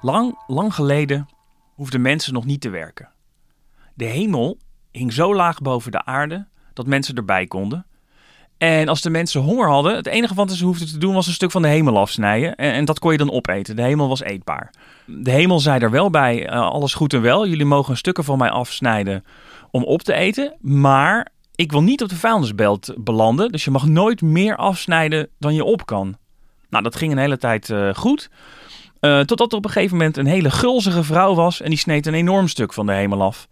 Lang, lang geleden hoefden mensen nog niet te werken. De hemel hing zo laag boven de aarde dat mensen erbij konden. En als de mensen honger hadden, het enige wat ze hoefden te doen was een stuk van de hemel afsnijden. En, en dat kon je dan opeten. De hemel was eetbaar. De hemel zei er wel bij, uh, alles goed en wel. Jullie mogen stukken van mij afsnijden om op te eten. Maar ik wil niet op de vuilnisbelt belanden. Dus je mag nooit meer afsnijden dan je op kan. Nou, dat ging een hele tijd uh, goed. Uh, totdat er op een gegeven moment een hele gulzige vrouw was. En die sneed een enorm stuk van de hemel af.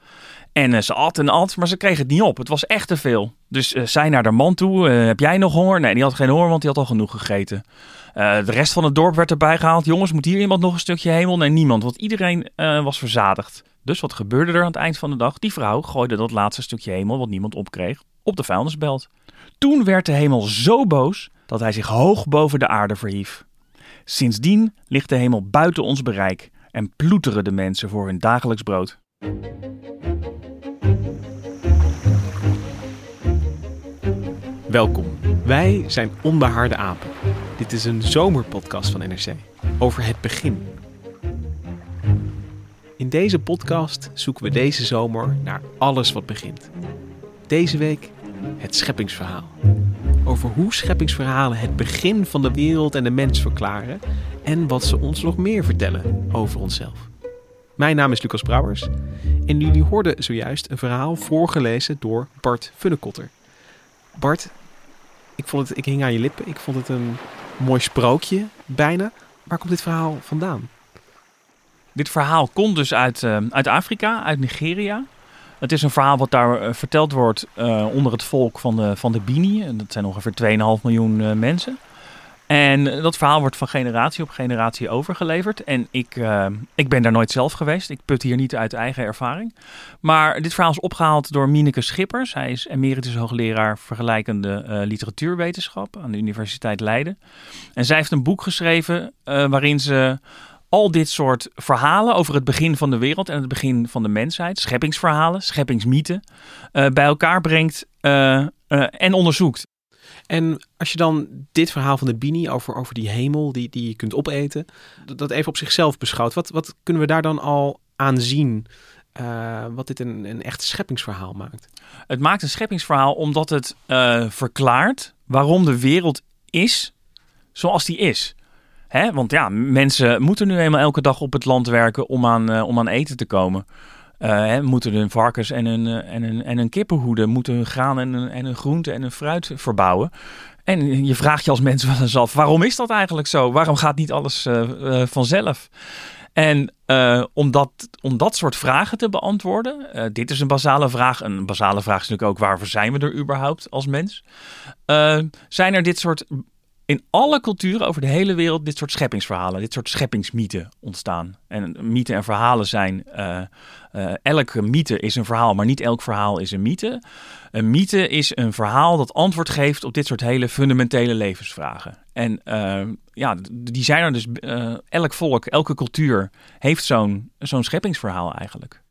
En uh, ze at en at, maar ze kreeg het niet op. Het was echt te veel. Dus uh, zij naar haar man toe. heb jij nog honger? Nee, die had geen honger, want die had al genoeg gegeten. de rest van het dorp werd erbij gehaald. Jongens, moet hier iemand nog een stukje hemel? Nee, niemand, want iedereen was verzadigd. Dus wat gebeurde er aan het eind van de dag? Die vrouw gooide dat laatste stukje hemel, wat niemand opkreeg, op de vuilnisbelt. Toen werd de hemel zo boos dat hij zich hoog boven de aarde verhief. Sindsdien ligt de hemel buiten ons bereik en ploeteren de mensen voor hun dagelijks brood. Welkom. Wij zijn Onbehaarde Apen. Dit is een zomerpodcast van NRC over het begin. In deze podcast zoeken we deze zomer naar alles wat begint. Deze week het scheppingsverhaal over hoe scheppingsverhalen het begin van de wereld en de mens verklaren en wat ze ons nog meer vertellen over onszelf. Mijn naam is Lucas Brouwers en jullie hoorden zojuist een verhaal voorgelezen door Bart Funnekotter. Bart, ik, vond het, ik hing aan je lippen, ik vond het een mooi sprookje bijna. Waar komt dit verhaal vandaan? Dit verhaal komt dus uit, uh, uit Afrika, uit Nigeria. Het is een verhaal wat daar uh, verteld wordt uh, onder het volk van de, van de Bini. En dat zijn ongeveer 2,5 miljoen uh, mensen. En dat verhaal wordt van generatie op generatie overgeleverd. En ik, ik ben daar nooit zelf geweest. Ik put hier niet uit eigen ervaring. Maar dit verhaal is opgehaald door Mineke Schippers. Hij is emeritus hoogleraar vergelijkende literatuurwetenschap aan de Universiteit Leiden. En zij heeft een boek geschreven waarin ze al dit soort verhalen over het begin van de wereld en het begin van de mensheid, scheppingsverhalen, scheppingsmythen, uh, bij elkaar brengt uh, uh, en onderzoekt. En als je dan dit verhaal van de Bini over, over die hemel die, die je kunt opeten, dat even op zichzelf beschouwt, wat, wat kunnen we daar dan al aan zien? wat dit een, een echt scheppingsverhaal maakt. Het maakt een scheppingsverhaal omdat het verklaart waarom de wereld is zoals die is. Hè? Want ja, mensen moeten nu eenmaal elke dag op het land werken om aan, uh, om aan eten te komen. Uh, hè, moeten hun varkens en hun, uh, en, hun, en hun kippenhoeden, moeten hun graan en hun, en hun groente en hun fruit verbouwen. En je vraagt je als mens wel eens af, waarom is dat eigenlijk zo? Waarom gaat niet alles uh, vanzelf? En om, dat, om dat soort vragen te beantwoorden, dit is een basale vraag. Een basale vraag is natuurlijk ook, waarvoor zijn we er überhaupt als mens? zijn er dit soort in alle culturen over de hele wereld dit soort scheppingsverhalen, dit soort scheppingsmythen ontstaan. En mythen en verhalen zijn, uh, uh, elke mythe is een verhaal, maar niet elk verhaal is een mythe. Een mythe is een verhaal dat antwoord geeft op dit soort hele fundamentele levensvragen. En uh, ja, die zijn er dus, elk volk, elke cultuur heeft zo'n zo'n scheppingsverhaal eigenlijk.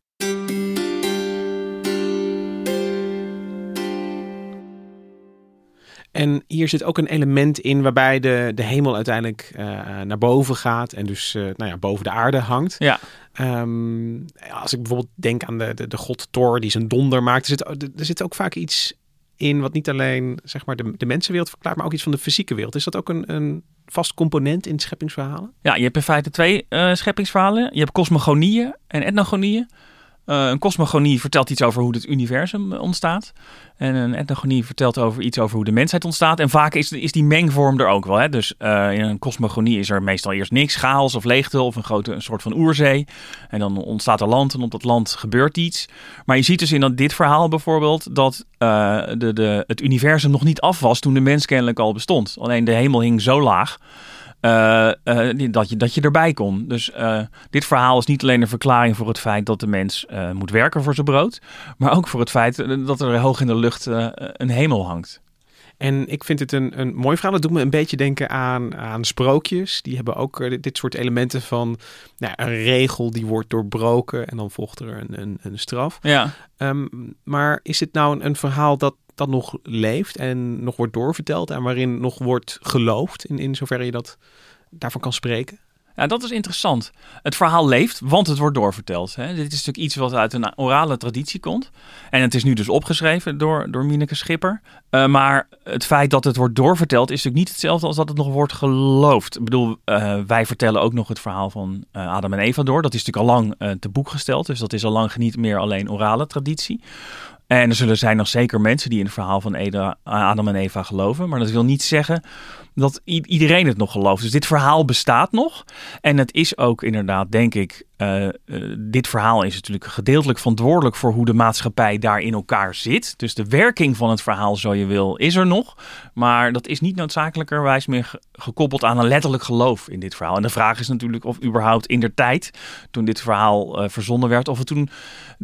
En hier zit ook een element in waarbij de, de hemel uiteindelijk uh, naar boven gaat en dus uh, nou ja, boven de aarde hangt. Ja. Um, als ik bijvoorbeeld denk aan de, de, de god Thor die zijn donder maakt, er zit, er zit ook vaak iets in wat niet alleen zeg maar, de, de mensenwereld verklaart, maar ook iets van de fysieke wereld. Is dat ook een, een vast component in scheppingsverhalen? Ja, je hebt in feite twee uh, scheppingsverhalen. Je hebt cosmogonieën en etnogonieën. Uh, een cosmogonie vertelt iets over hoe het universum ontstaat. En een etnogonie vertelt over iets over hoe de mensheid ontstaat. En vaak is, is die mengvorm er ook wel. Hè? Dus uh, in een cosmogonie is er meestal eerst niks, chaos of leegte of een grote een soort van oerzee. En dan ontstaat er land en op dat land gebeurt iets. Maar je ziet dus in dat, dit verhaal bijvoorbeeld dat de, de, het universum nog niet af was toen de mens kennelijk al bestond. Alleen de hemel hing zo laag eh, eh, dat, je, dat je erbij kon. Dus eh, dit verhaal is niet alleen een verklaring voor het feit dat de mens moet werken voor zijn brood, maar ook voor het feit dat er hoog in de lucht een hemel hangt. En ik vind het een, een mooi verhaal. Dat doet me een beetje denken aan, aan sprookjes. Die hebben ook dit, dit soort elementen van nou, een regel die wordt doorbroken en dan volgt er een, een, een straf. Ja. Ehm, maar is dit nou een, een verhaal dat, dat nog leeft en nog wordt doorverteld en waarin nog wordt geloofd, in, in zoverre je dat daarvan kan spreken? Ja, dat is interessant. Het verhaal leeft, want het wordt doorverteld. Hè. Dit is natuurlijk iets wat uit een orale traditie komt. En het is nu dus opgeschreven door, door Mineke Schipper. Uh, maar het feit dat het wordt doorverteld is natuurlijk niet hetzelfde als dat het nog wordt geloofd. Ik bedoel, uh, wij vertellen ook nog het verhaal van uh, Adam en Eva door. Dat is natuurlijk al lang te boek gesteld. Dus dat is al lang niet meer alleen orale traditie. En er zullen zijn nog zeker mensen die in het verhaal van Adam en Eva geloven. Maar dat wil niet zeggen dat iedereen het nog gelooft. Dus dit verhaal bestaat nog. En het is ook inderdaad, denk ik, uh, uh, dit verhaal is natuurlijk gedeeltelijk verantwoordelijk voor hoe de maatschappij daar in elkaar zit. Dus de werking van het verhaal, zo je wil, is er nog. Maar dat is niet noodzakelijkerwijs meer gekoppeld aan een letterlijk geloof in dit verhaal. En de vraag is natuurlijk of überhaupt in der tijd, toen dit verhaal uh, verzonnen werd, of het toen,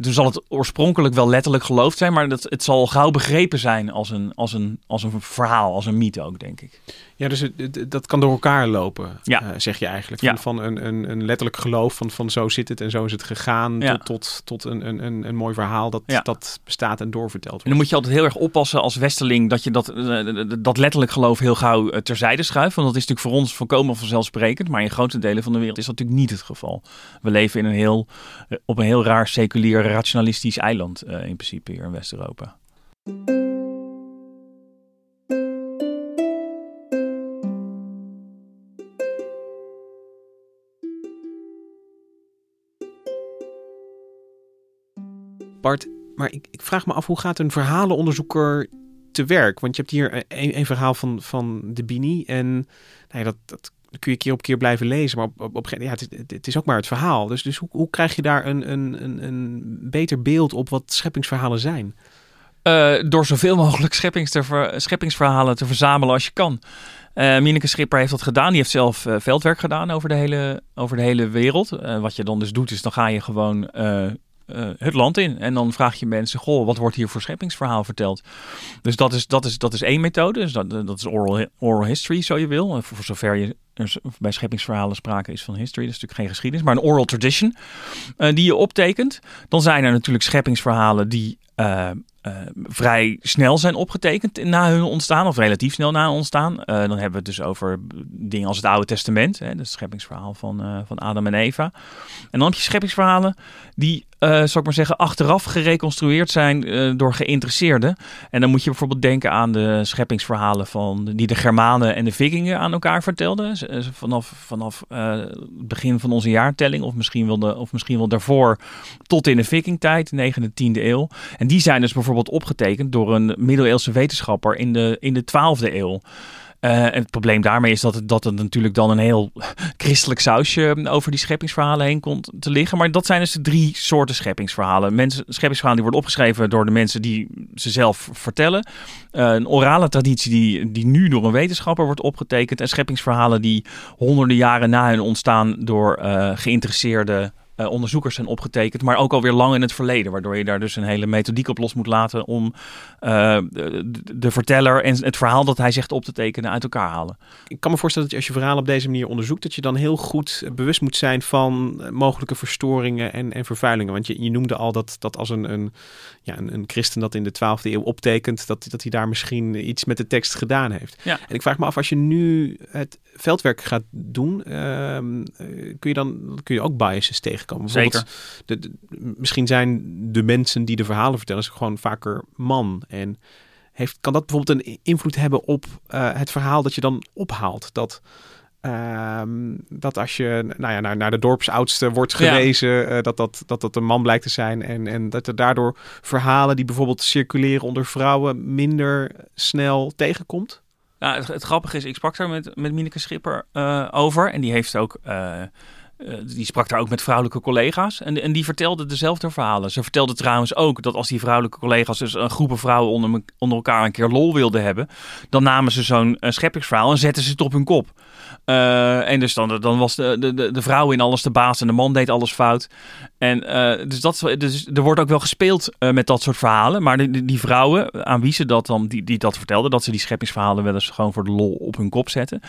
toen zal het oorspronkelijk wel letterlijk geloofd zijn, maar dat, het zal gauw begrepen zijn als een, als, een, als een verhaal, als een mythe ook, denk ik. Dus het, dat kan door elkaar lopen, ja. uh, zeg je eigenlijk. Van, Ja. van een, een, een letterlijk geloof van, van zo zit het en zo is het gegaan... Ja. tot, tot, tot een, een, een, een mooi verhaal dat, Ja. dat bestaat en doorverteld En wordt. dan moet je altijd heel erg oppassen als Westerling dat je dat, eh, dat letterlijk geloof heel gauw eh, terzijde schuift. Want dat is natuurlijk voor ons volkomen vanzelfsprekend. Maar in grote delen van de wereld is dat natuurlijk niet het geval. We leven in een heel, eh, op een heel raar seculier rationalistisch eiland eh, in principe hier in West-Europa. Maar ik, ik vraag me af, hoe gaat een verhalenonderzoeker te werk? Want je hebt hier een, een verhaal van, van de Bini en nou ja, dat, dat kun je keer op keer blijven lezen. Maar op, op, op, ja, het, het, is ook maar het verhaal. Dus, dus hoe, hoe krijg je daar een, een, een, een beter beeld op wat scheppingsverhalen zijn? Uh, door zoveel mogelijk scheppingsverhalen te verzamelen als je kan. Uh, Schipper heeft dat gedaan. Die heeft zelf uh, veldwerk gedaan over de hele, over de hele wereld. Wat je dan dus doet, is dan ga je gewoon uh, het land in. En dan vraag je mensen, goh, wat wordt hier voor scheppingsverhaal verteld? Dus dat is, dat is, dat is één methode. Dus dat, dat is oral, oral history, zo je wil. Voor zover je er bij scheppingsverhalen sprake is van history. Dat is natuurlijk geen geschiedenis, maar een oral tradition die je optekent. Dan zijn er natuurlijk scheppingsverhalen die... Uh, vrij snel zijn opgetekend na hun ontstaan, of relatief snel na hun ontstaan. Dan hebben we het dus over dingen als het Oude Testament, hè, het scheppingsverhaal van, van Adam en Eva. En dan heb je scheppingsverhalen die, zou ik maar zeggen, achteraf gereconstrueerd zijn door geïnteresseerden. En dan moet je bijvoorbeeld denken aan de scheppingsverhalen van, die de Germanen en de Vikingen aan elkaar vertelden. Vanaf, vanaf uh, het begin van onze jaartelling, of misschien, wel de, of misschien wel daarvoor, tot in de Vikingtijd, 9e, 10e eeuw. En die zijn dus bijvoorbeeld opgetekend door een middeleeuwse wetenschapper in de, in de 12e eeuw. Uh, en het probleem daarmee is dat het, dat het natuurlijk dan een heel christelijk sausje over die scheppingsverhalen heen komt te liggen. Maar dat zijn dus de drie soorten scheppingsverhalen. Mensen, scheppingsverhalen die worden opgeschreven door de mensen die ze zelf vertellen. Uh, een orale traditie die, die nu door een wetenschapper wordt opgetekend. En scheppingsverhalen die honderden jaren na hun ontstaan door uh, geïnteresseerde uh, onderzoekers zijn opgetekend, maar ook alweer lang in het verleden. Waardoor je daar dus een hele methodiek op los moet laten om uh, de, de, verteller en het verhaal dat hij zegt op te tekenen uit elkaar halen. Ik kan me voorstellen dat je als je verhaal op deze manier onderzoekt, dat je dan heel goed bewust moet zijn van mogelijke verstoringen en, en vervuilingen. Want je, je noemde al dat, dat als een, een, ja, een, een christen dat in de 12e eeuw optekent, dat, dat hij daar misschien iets met de tekst gedaan heeft. Ja. En ik vraag me af, als je nu het veldwerk gaat doen, uh, kun je dan kun je ook biases tegenkomen. Zeker. De, de, misschien zijn de mensen die de verhalen vertellen gewoon vaker man. En heeft, kan dat bijvoorbeeld een invloed hebben op uh, het verhaal dat je dan ophaalt? Dat, uh, dat als je nou ja, naar, naar de dorpsoudste wordt gewezen, ja. uh, dat, dat, dat dat een man blijkt te zijn. En, en dat er daardoor verhalen die bijvoorbeeld circuleren onder vrouwen minder snel tegenkomt? Nou, het, het, grappige is, ik sprak daar met, met Mineke Schipper uh, over. En die heeft ook eh, die sprak daar ook met vrouwelijke collega's en, en die vertelde dezelfde verhalen. Ze vertelde trouwens ook dat als die vrouwelijke collega's dus een groepen vrouwen onder, onder elkaar een keer lol wilden hebben, dan namen ze zo'n uh, scheppingsverhaal en zetten ze het op hun kop. Uh, en dus dan, dan was de, de, de vrouw in alles de baas en de man deed alles fout. En dus, dat, dus er wordt ook wel gespeeld met dat soort verhalen. Maar die, die, vrouwen aan wie ze dat dan, die, die dat vertelden, dat ze die scheppingsverhalen wel eens gewoon voor de lol op hun kop zetten.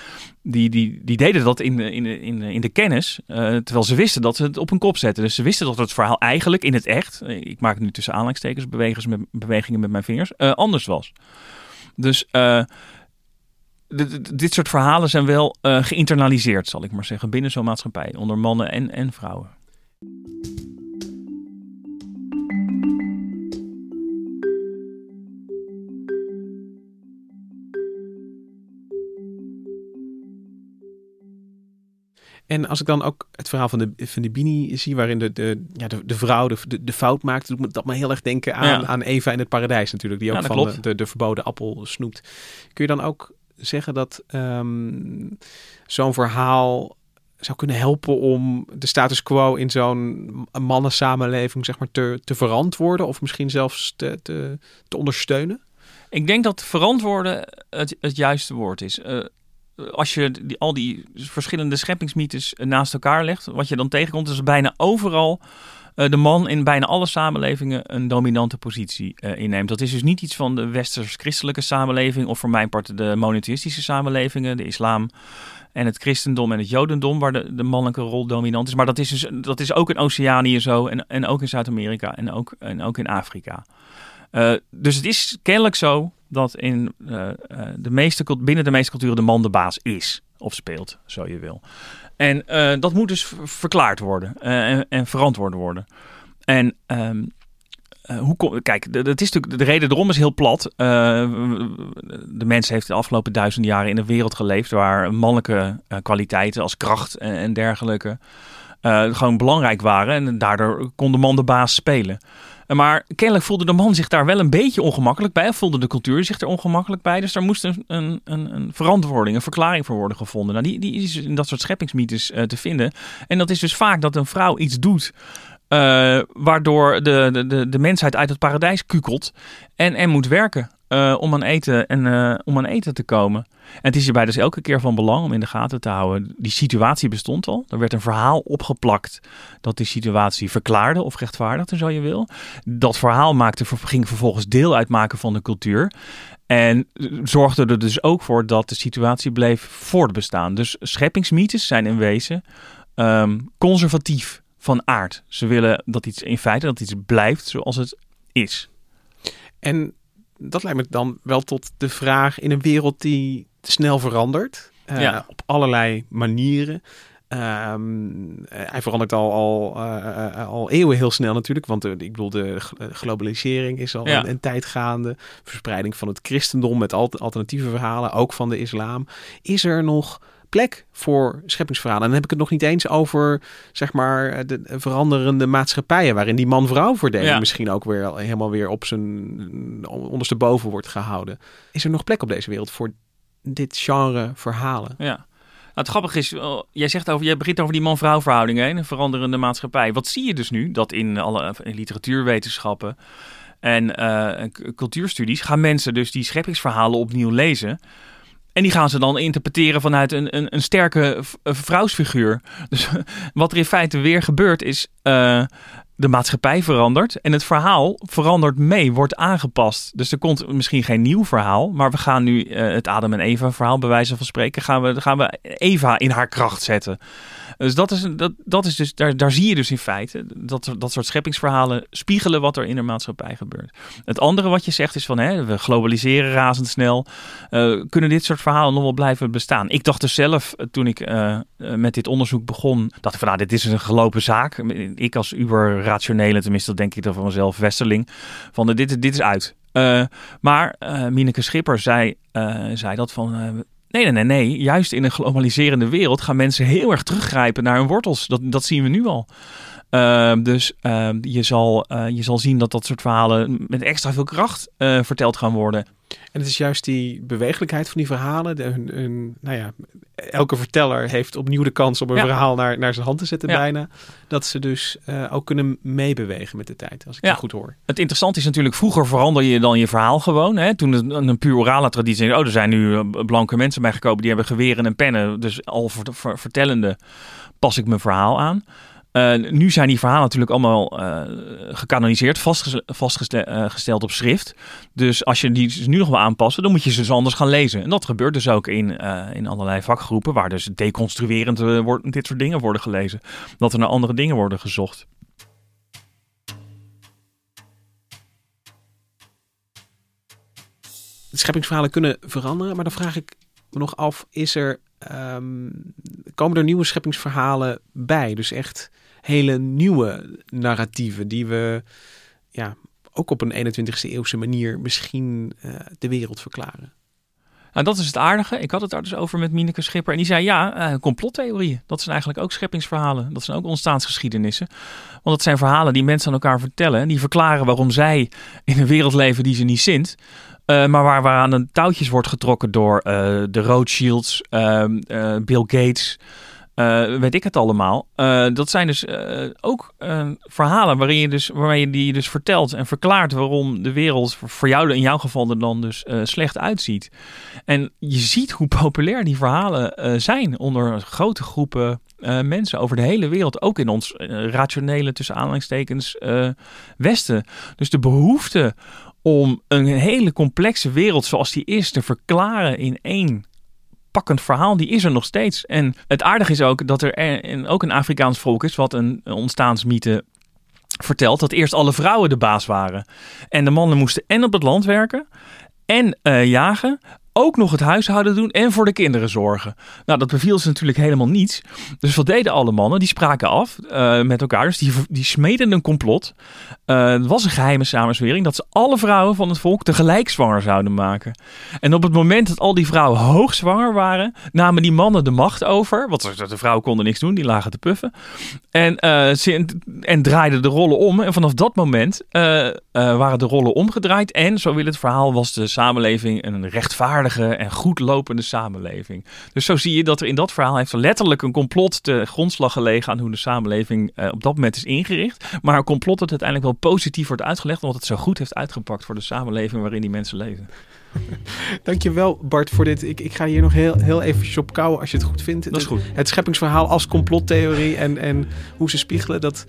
Die, die, die deden dat in, in, in, in de kennis, terwijl ze wisten dat ze het op hun kop zetten. Dus ze wisten dat het verhaal eigenlijk in het echt, ik maak nu tussen bewegingen met, bewegingen met mijn vingers, anders was. Dus dit soort verhalen zijn wel geïnternaliseerd, zal ik maar zeggen, binnen zo'n maatschappij, onder mannen en, en vrouwen. En als ik dan ook het verhaal van de, van de Bini zie, waarin de, de, ja, de, de vrouw de, de, fout maakt, doet me dat me heel erg denken aan, ja. aan Eva in het paradijs natuurlijk, die ook ja, van de, de, verboden appel snoept. Kun je dan ook zeggen dat um, zo'n verhaal zou kunnen helpen om de status quo in zo'n mannensamenleving zeg maar, te, te verantwoorden of misschien zelfs te, te, te ondersteunen? Ik denk dat verantwoorden het, het juiste woord is. Uh, als je al die verschillende scheppingsmythes naast elkaar legt, wat je dan tegenkomt, is bijna overal uh, de man in bijna alle samenlevingen een dominante positie uh, inneemt. Dat is dus niet iets van de westers-christelijke samenleving of voor mijn part de monotheïstische samenlevingen, de islam en het christendom en het jodendom, waar de, mannelijke rol dominant is. Maar dat is, dus, dat is ook in Oceanië zo en, en ook in Zuid-Amerika en ook, en ook in Afrika. Dus het is kennelijk zo dat in, uh, de meeste, binnen de meeste culturen de man de baas is of speelt, zo je wil. En uh, dat moet dus verklaard worden en, en, verantwoord worden. En uh, hoe kijk, dat is natuurlijk, de reden erom is heel plat. De mens heeft de afgelopen duizenden jaren in een wereld geleefd waar mannelijke kwaliteiten als kracht en, en dergelijke gewoon belangrijk waren. En daardoor kon de man de baas spelen. Maar kennelijk voelde de man zich daar wel een beetje ongemakkelijk bij. Of voelde de cultuur zich er ongemakkelijk bij. Dus daar moest een, een, een verantwoording, een verklaring voor worden gevonden. Nou, die, die is in dat soort scheppingsmythes te vinden. En dat is dus vaak dat een vrouw iets doet uh, waardoor de, de, de mensheid uit het paradijs kukelt en, en moet werken uh, om, aan eten en, uh, om aan eten te komen. En het is hierbij dus elke keer van belang om in de gaten te houden. Die situatie bestond al. Er werd een verhaal opgeplakt dat die situatie verklaarde of rechtvaardigde, zo je wil. Dat verhaal maakte, ging vervolgens deel uitmaken van de cultuur. En zorgde er dus ook voor dat de situatie bleef voortbestaan. Dus scheppingsmythes zijn in wezen um, conservatief van aard. Ze willen dat iets in feite dat iets blijft zoals het is. En dat leidt me dan wel tot de vraag in een wereld die snel verandert. Uh, ja. Op allerlei manieren. Um, hij verandert al, al, uh, al eeuwen heel snel natuurlijk. Want uh, ik bedoel, de globalisering is al ja. een, een, tijd gaande. Verspreiding van het christendom met alternatieve verhalen, ook van de islam. Is er nog plek voor scheppingsverhalen. En dan heb ik het nog niet eens over, zeg maar, de veranderende maatschappijen, waarin die man-vrouw verdeling ja. misschien ook weer helemaal weer op zijn ondersteboven wordt gehouden. Is er nog plek op deze wereld voor dit genre verhalen? Ja. Nou, het grappige is, jij, zegt over, jij begint over die man-vrouw verhoudingen, een veranderende maatschappij. Wat zie je dus nu? Dat in alle in literatuurwetenschappen en uh, cultuurstudies gaan mensen dus die scheppingsverhalen opnieuw lezen. En die gaan ze dan interpreteren vanuit een, een, een sterke vrouwsfiguur. Dus wat er in feite weer gebeurt is. Uh, de maatschappij verandert en het verhaal verandert mee, wordt aangepast. Dus er komt misschien geen nieuw verhaal, maar we gaan nu uh, het Adam en Eva verhaal bij wijze van spreken, gaan we, gaan we Eva in haar kracht zetten. Dus dat is, dat, dat is dus, daar, daar zie je dus in feite dat dat soort scheppingsverhalen spiegelen wat er in de maatschappij gebeurt. Het andere wat je zegt is van hè, we globaliseren razendsnel. Uh, kunnen dit soort verhalen nog wel blijven bestaan? Ik dacht dus zelf toen ik uh, met dit onderzoek begon, dacht ik van nou, dit is een gelopen zaak. Ik als uber rationele, tenminste denk ik dan van mezelf, Westerling, van dit, dit is uit. Maar uh, Mineke Schipper zei, zei dat van. Nee, nee, nee, nee. Juist in een globaliserende wereld gaan mensen heel erg teruggrijpen naar hun wortels. Dat, dat zien we nu al. Dus je, zal, je zal zien dat dat soort verhalen met extra veel kracht verteld gaan worden. En het is juist die bewegelijkheid van die verhalen. De, hun, hun- nou ja, elke verteller heeft opnieuw de kans om een Ja. verhaal naar, naar zijn hand te zetten Ja. bijna. Dat ze dus eh, ook kunnen meebewegen met de tijd, als ik Ja. het goed hoor. Het interessante is natuurlijk, vroeger verander je dan je verhaal gewoon. Hè? Toen het een, een puur orale traditie. Oh, er zijn nu eh, blanke mensen bijgekomen die hebben geweren en pennen. Dus al ver- ver- vertellende pas ik mijn verhaal aan. Eh, nu zijn die verhalen natuurlijk allemaal eh gecanoniseerd, vastgeze- vastgesteld op schrift. Dus als je die dus nu nog wil aanpassen, dan moet je ze dus anders gaan lezen. En dat gebeurt dus ook in, eh, in allerlei vakgroepen, waar dus deconstruerend eh, wordt, dit soort dingen worden gelezen. Dat er naar andere dingen worden gezocht. Scheppingsverhalen kunnen veranderen, maar dan vraag ik me nog af, is er, ehm, komen er nieuwe scheppingsverhalen bij? Dus echt hele nieuwe narratieven die we ja, ook op een 21ste eeuwse manier misschien eh, de wereld verklaren. Nou, dat is het aardige. Ik had het daar dus over met Mineke Schipper. En die zei, ja, eh, complottheorieën. Dat zijn eigenlijk ook scheppingsverhalen. Dat zijn ook ontstaansgeschiedenissen. Want dat zijn verhalen die mensen aan elkaar vertellen. En die verklaren waarom zij in een wereld leven die ze niet zint. Eh, maar waar, waar aan de touwtjes wordt getrokken door eh, de Rothschilds, ehm, eh, Bill Gates... weet ik het allemaal. Dat zijn dus ook verhalen waarin je dus, waarmee je die dus vertelt en verklaart waarom de wereld voor- jou in jouw geval er dan dus slecht uitziet. En je ziet hoe populair die verhalen zijn onder grote groepen mensen over de hele wereld. Ook in ons rationele, tussen aanhalingstekens, Westen. Dus de behoefte om een hele complexe wereld zoals die is te verklaren in één pakkend verhaal, die is er nog steeds. En het aardige is ook dat er ook een Afrikaans volk is, wat een ontstaansmythe vertelt, dat eerst alle vrouwen de baas waren. En de mannen moesten en op het land werken en eh, jagen. Ook nog het huishouden doen en voor de kinderen zorgen. Nou, dat beviel ze natuurlijk helemaal niets. Dus wat deden alle mannen? Die spraken af eh, met elkaar. Dus die, die smeden een complot. Eh, het was een geheime samenzwering dat ze alle vrouwen van het volk tegelijk zwanger zouden maken. En op het moment dat al die vrouwen hoogzwanger waren, namen die mannen de macht over. Want de vrouwen konden niks doen, die lagen te puffen. En, eh, ze, en draaiden de rollen om. En vanaf dat moment waren de rollen omgedraaid. En, zo wil het verhaal, was de samenleving een en goed lopende samenleving. Dus zo zie je dat er in dat verhaal heeft er letterlijk een complot te grondslag gelegen aan hoe de samenleving eh, op dat moment is ingericht. Maar een complot dat uiteindelijk wel positief wordt uitgelegd, omdat het zo goed heeft uitgepakt voor de samenleving waarin die mensen leven. Dankjewel Bart voor dit. Ik, ik ga hier nog heel, heel eventjes op kouwen als je het goed vindt. Dat is goed. Het scheppingsverhaal als complottheorie en, en hoe ze spiegelen, dat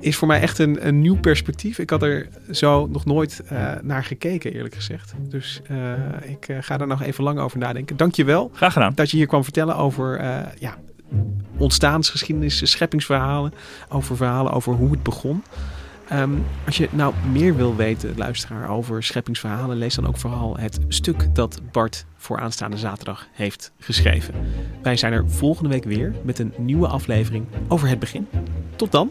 is voor mij echt een, een nieuw perspectief. Ik had er zo nog nooit eh, naar gekeken, eerlijk gezegd. Dus eh, ik eh, ga daar nog even lang over nadenken. Dankjewel Graag gedaan. dat je hier kwam vertellen over ja, ontstaansgeschiedenis, scheppingsverhalen, over verhalen over hoe het begon. Ehm, als je nou meer wil weten, luisteraar, over scheppingsverhalen, lees dan ook vooral het stuk dat Bart voor aanstaande zaterdag heeft geschreven. Wij zijn er volgende week weer met een nieuwe aflevering over het begin. Tot dan.